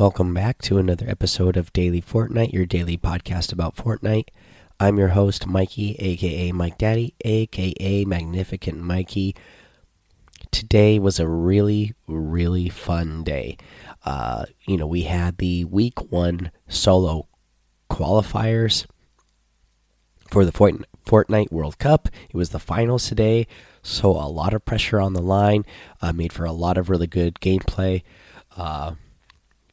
Welcome back to another episode of Daily Fortnite, your daily podcast about Fortnite. I'm your host, Mikey, aka Mike Daddy, aka Magnificent Mikey. Today was a really, really fun day. Uh, you know, we had the week one solo qualifiers for the Fortnite World Cup. It was the finals today, so a lot of pressure on the line, uh, made for a lot of really good gameplay. Uh,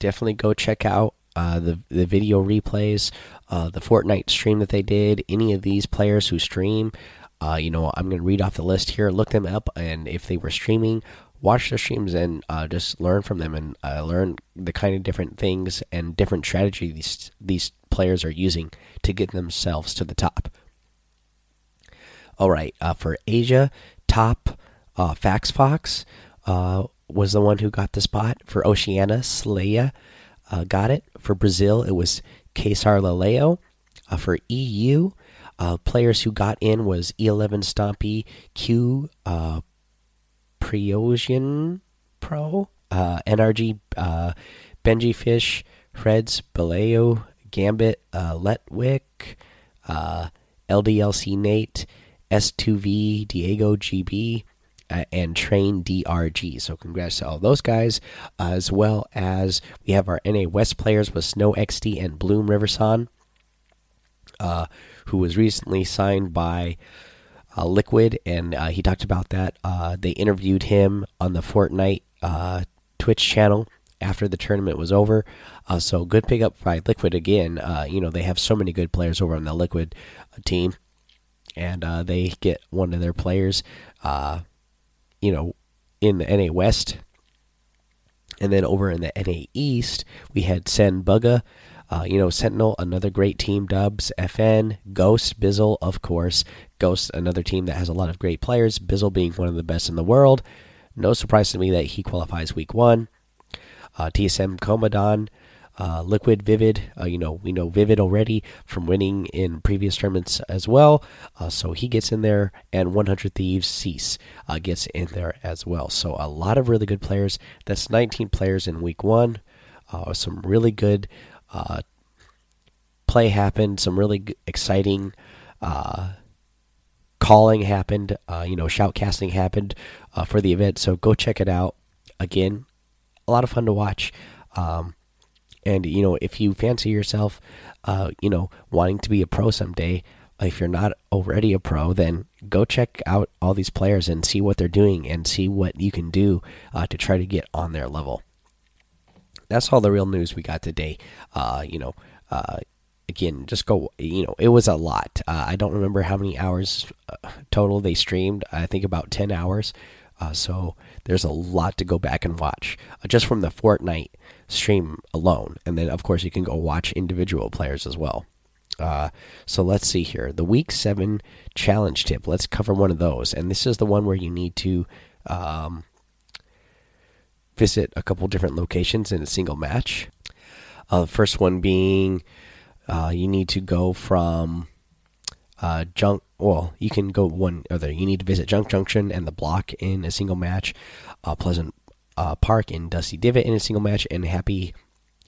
definitely go check out uh, the the video replays, uh, the Fortnite stream that they did. Any of these players who stream, uh, you know, I'm going to read off the list here. Look them up, and if they were streaming, watch their streams and uh, just learn from them and uh, learn the kind of different things and different strategies these these players are using to get themselves to the top. All right, uh, for Asia, top Fax Fox was the one who got the spot. For Oceania, Slaya uh, got it. For Brazil, it was Kesar Laleo. Uh, for EU, uh, players who got in was E11 Stompy, Q, uh, Priosian Pro, uh, NRG, uh, Benji Fish, Freds, Baleo, Gambit, uh, Letwick, uh, LDLC Nate, S2V, Diego GB, uh, and Train DRG. So congrats to all those guys, as well as we have our NA West players with Snow XD and Bloom Riversan, uh, who was recently signed by uh, Liquid, and uh, he talked about that. They interviewed him on the Fortnite Twitch channel after the tournament was over. Uh, so good pickup by Liquid again. Uh, you know they have so many good players over on the Liquid team, and uh, they get one of their players you know, in the NA West. And then over in the NA East, we had Sen Bugha, uh, you know, Sentinel, another great team, Dubs, FN, Ghost, Bizzle, of course. Ghost, another team that has a lot of great players, Bizzle being one of the best in the world. No surprise to me that he qualifies week one. Uh, TSM Comadon, uh, Liquid Vivid, uh, you know, we know Vivid already from winning in previous tournaments as well. Uh, so he gets in there, and 100 Thieves Ceice uh, gets in there as well. So a lot of really good players. That's 19 players in week one. Uh, some really good uh, play happened, some really exciting calling happened, you know, shoutcasting happened for the event. So go check it out. Again, a lot of fun to watch. Um, and you know, if you fancy yourself, uh, you know, wanting to be a pro someday, if you're not already a pro, then go check out all these players and see what they're doing and see what you can do uh, to try to get on their level. That's all the real news we got today. Uh, you know, uh, again, just go. You know, it was a lot. Uh, I don't remember how many hours uh, total they streamed. I think about ten hours. Uh, so there's a lot to go back and watch uh, just from the Fortnite stream alone, and then of course you can go watch individual players as well. Uh, so let's see here the week seven challenge tip. Let's cover one of those, and this is the one where you need to um, visit a couple different locations in a single match. Uh, the first one being uh, you need to go from uh, junk. Well, you can go one other. You need to visit Junk Junction and the block in a single match. Uh, Pleasant uh, Park and Dusty Divot in a single match, and Happy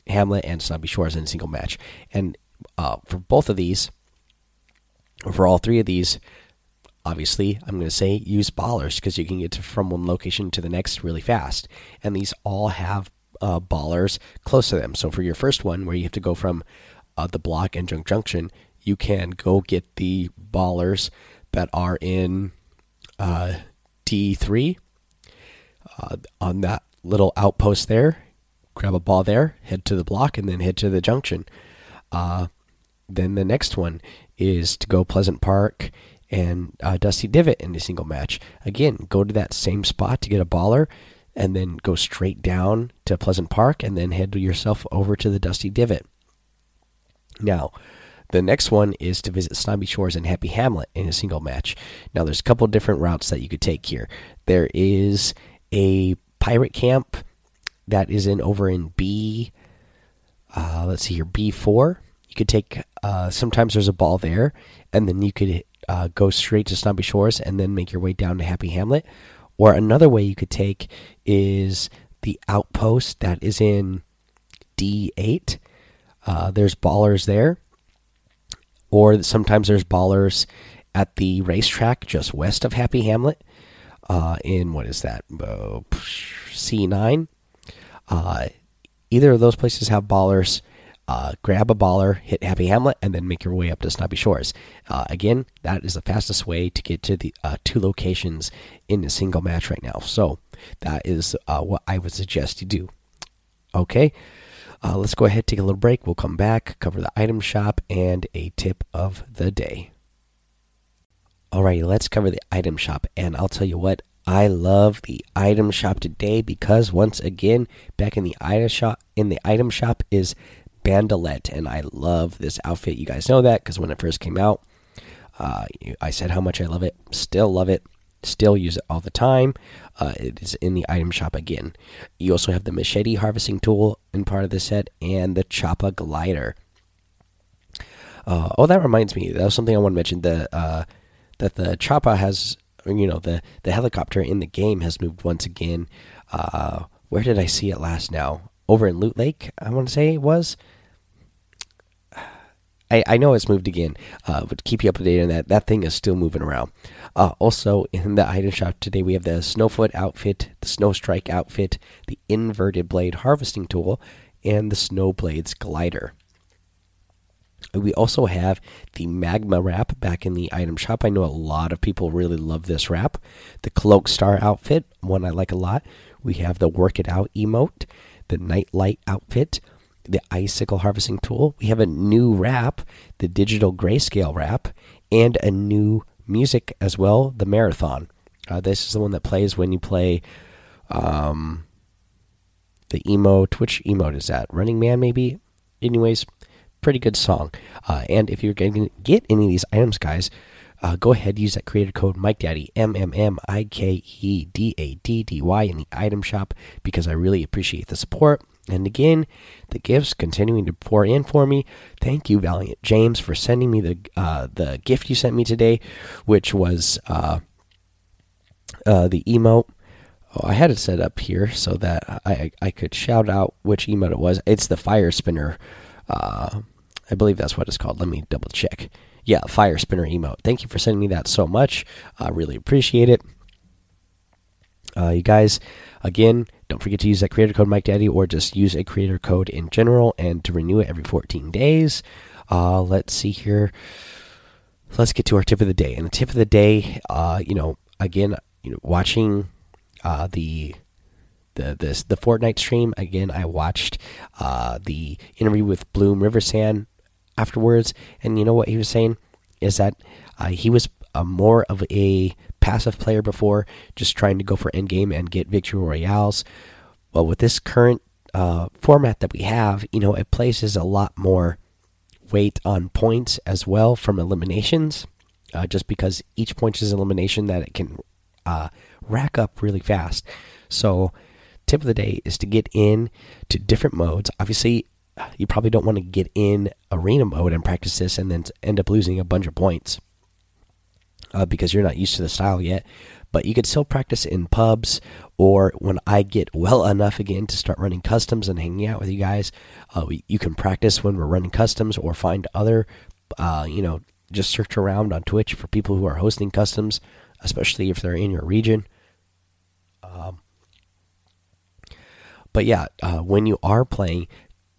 Hamlet and Snobby Shores in a single match. And uh, for both of these, or for all three of these, obviously, I'm going to say use ballers because you can get to, from one location to the next really fast. And these all have uh, ballers close to them. So for your first one, where you have to go from uh, the block and Junk Junction, you can go get the ballers that are in uh, D3 uh, on that little outpost there. Grab a ball there, head to the block, and then head to the junction. Uh, then the next one is to go Pleasant Park and uh, Dusty Divot in a single match. Again, go to that same spot to get a baller, and then go straight down to Pleasant Park, and then head yourself over to the Dusty Divot. Now, the next one is to visit Snobby Shores and Happy Hamlet in a single match. Now, there's a couple different routes that you could take here. There is a pirate camp that is in over in B. Uh, let's see here, B four. You could take. Uh, sometimes there's a ball there, and then you could uh, go straight to Snobby Shores and then make your way down to Happy Hamlet. Or another way you could take is the outpost that is in D8. Uh, there's ballers there, or sometimes there's ballers at the racetrack just west of Happy Hamlet. Uh, in what is that? Uh, C9. Uh, either of those places have ballers. Uh, grab a baller, hit Happy Hamlet, and then make your way up to Snobby Shores. Uh, again, that is the fastest way to get to the uh, two locations in a single match right now. So that is what I would suggest you do. Okay, uh, let's go ahead take a little break. We'll come back, cover the item shop, and a tip of the day. Alrighty, let's cover the item shop, and I'll tell you what. I love the item shop today because once again, back in the item shop, in the item shop is Bandolette, and I love this outfit. You guys know that because when it first came out, uh, I said how much I love it. Still love it. Still use it all the time. Uh, it is in the item shop again. You also have the machete harvesting tool in part of the set and the Choppa glider. Uh, oh, that reminds me. That was something I want to mention. The uh, that the Choppa has, you know, the the helicopter in the game has moved once again. Uh, where did I see it last? Now over in Loot Lake, I want to say it was. I, I know it's moved again, uh, but keep you up to date on that. That thing is still moving around. Uh, also, in the item shop today, we have the Snowfoot outfit, the Snowstrike outfit, the Inverted Blade harvesting tool, and the Snowblades glider. We also have the Magma wrap back in the item shop. I know a lot of people really love this wrap. The Cloak Star outfit, one I like a lot. We have the Work It Out emote, the Nightlight outfit, the icicle harvesting tool. We have a new wrap, the digital grayscale wrap, and a new music as well, the marathon. Uh, this is the one that plays when you play um, the emote. Which emote is that? Running Man, maybe? Anyways, pretty good song. Uh, and if you're going to get any of these items, guys, uh, go ahead use that creator code Mike Daddy M M M I K E D A D D Y in the item shop because I really appreciate the support. And again, the gifts continuing to pour in for me. Thank you, Valiant James, for sending me the uh, the gift you sent me today, which was uh, uh, the emote. Oh, I had it set up here so that I I could shout out which emote it was. It's the fire spinner. Uh, I believe that's what it's called. Let me double check. Yeah, fire spinner emote. Thank you for sending me that so much. I really appreciate it. Uh, you guys, again, don't forget to use that creator code Mike Daddy or just use a creator code in general and to renew it every 14 days. Uh, let's see here. Let's get to our tip of the day. And the tip of the day, uh, you know, again, you know, watching uh, the the this the Fortnite stream again. I watched uh, the interview with Bloom Riversan afterwards, and you know what he was saying is that uh, he was a more of a passive player before, just trying to go for end game and get victory royales. Well, with this current uh, format that we have, you know, it places a lot more weight on points as well from eliminations, uh, just because each point is an elimination that it can uh, rack up really fast. So, tip of the day is to get in to different modes. Obviously, you probably don't want to get in arena mode and practice this and then end up losing a bunch of points uh, because you're not used to the style yet. But you could still practice in pubs or when I get well enough again to start running customs and hanging out with you guys. Uh, you can practice when we're running customs or find other, uh, you know, just search around on Twitch for people who are hosting customs, especially if they're in your region. Um, but yeah, uh, when you are playing,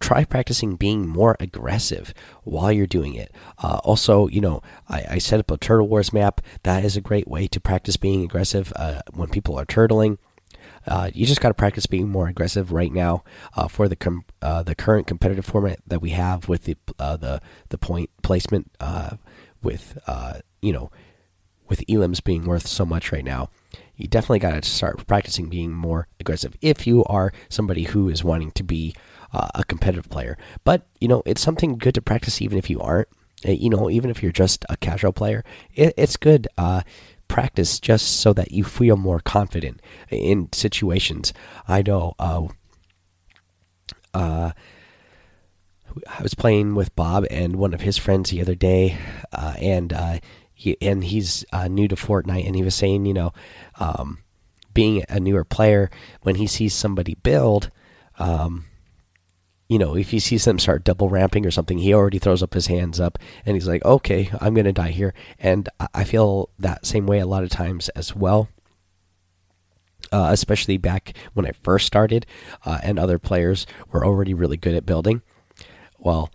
try practicing being more aggressive while you're doing it. Uh, also, you know, I, I, set up a Turtle Wars map. That is a great way to practice being aggressive uh, when people are turtling. Uh, you just got to practice being more aggressive right now uh, for the uh, the current competitive format that we have with the uh, the the point placement with you know with elims being worth so much right now you definitely got to start practicing being more aggressive if you are somebody who is wanting to be uh, a competitive player. But you know, it's something good to practice even if you aren't. Uh, you know, even if you're just a casual player, it, it's good. Uh, practice just so that you feel more confident in situations. I know. Uh, uh, I was playing with Bob and one of his friends the other day, uh, and uh, he, and he's uh, new to Fortnite, and he was saying, you know, um, being a newer player, when he sees somebody build, um, you know, if he sees them start double ramping or something, he already throws up his hands up and he's like, okay, I'm going to die here. And I feel that same way a lot of times as well. Uh, especially back when I first started, uh, and other players were already really good at building. Well,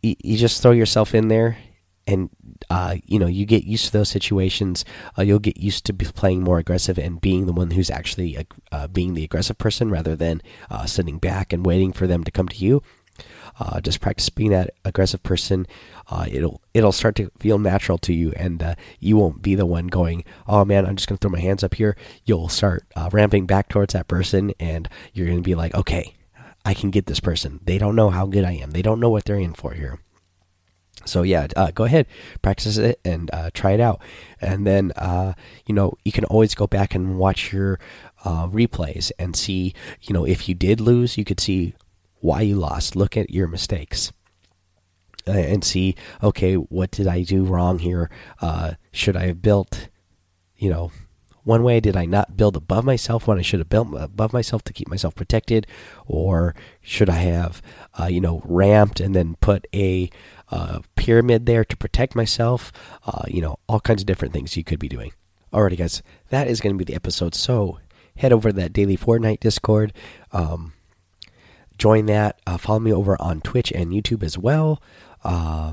you, you just throw yourself in there and uh, you know you get used to those situations uh, you'll get used to playing more aggressive and being the one who's actually uh, uh being the aggressive person rather than uh, sitting back and waiting for them to come to you. Uh, just practice being that aggressive person. It'll it'll start to feel natural to you and you won't be the one going oh man i'm just going to throw my hands up here. You'll start ramping back towards that person and you're going to be like okay i can get this person. They don't know how good i am. They don't know what they're in for here so yeah, uh, go ahead, practice it and uh, try it out, and then uh, you know you can always go back and watch your uh, replays and see you know if you did lose, you could see why you lost. Look at your mistakes uh, and see okay, what did I do wrong here? Uh, should I have built, you know, one way did I not build above myself when I should have built above myself to keep myself protected, or should I have, uh, you know, ramped and then put a uh, pyramid there to protect myself? Uh, you know, all kinds of different things you could be doing. Alrighty, guys, that is going to be the episode. So head over to that daily Fortnite Discord. Um, join that. Uh, follow me over on Twitch and YouTube as well. Uh,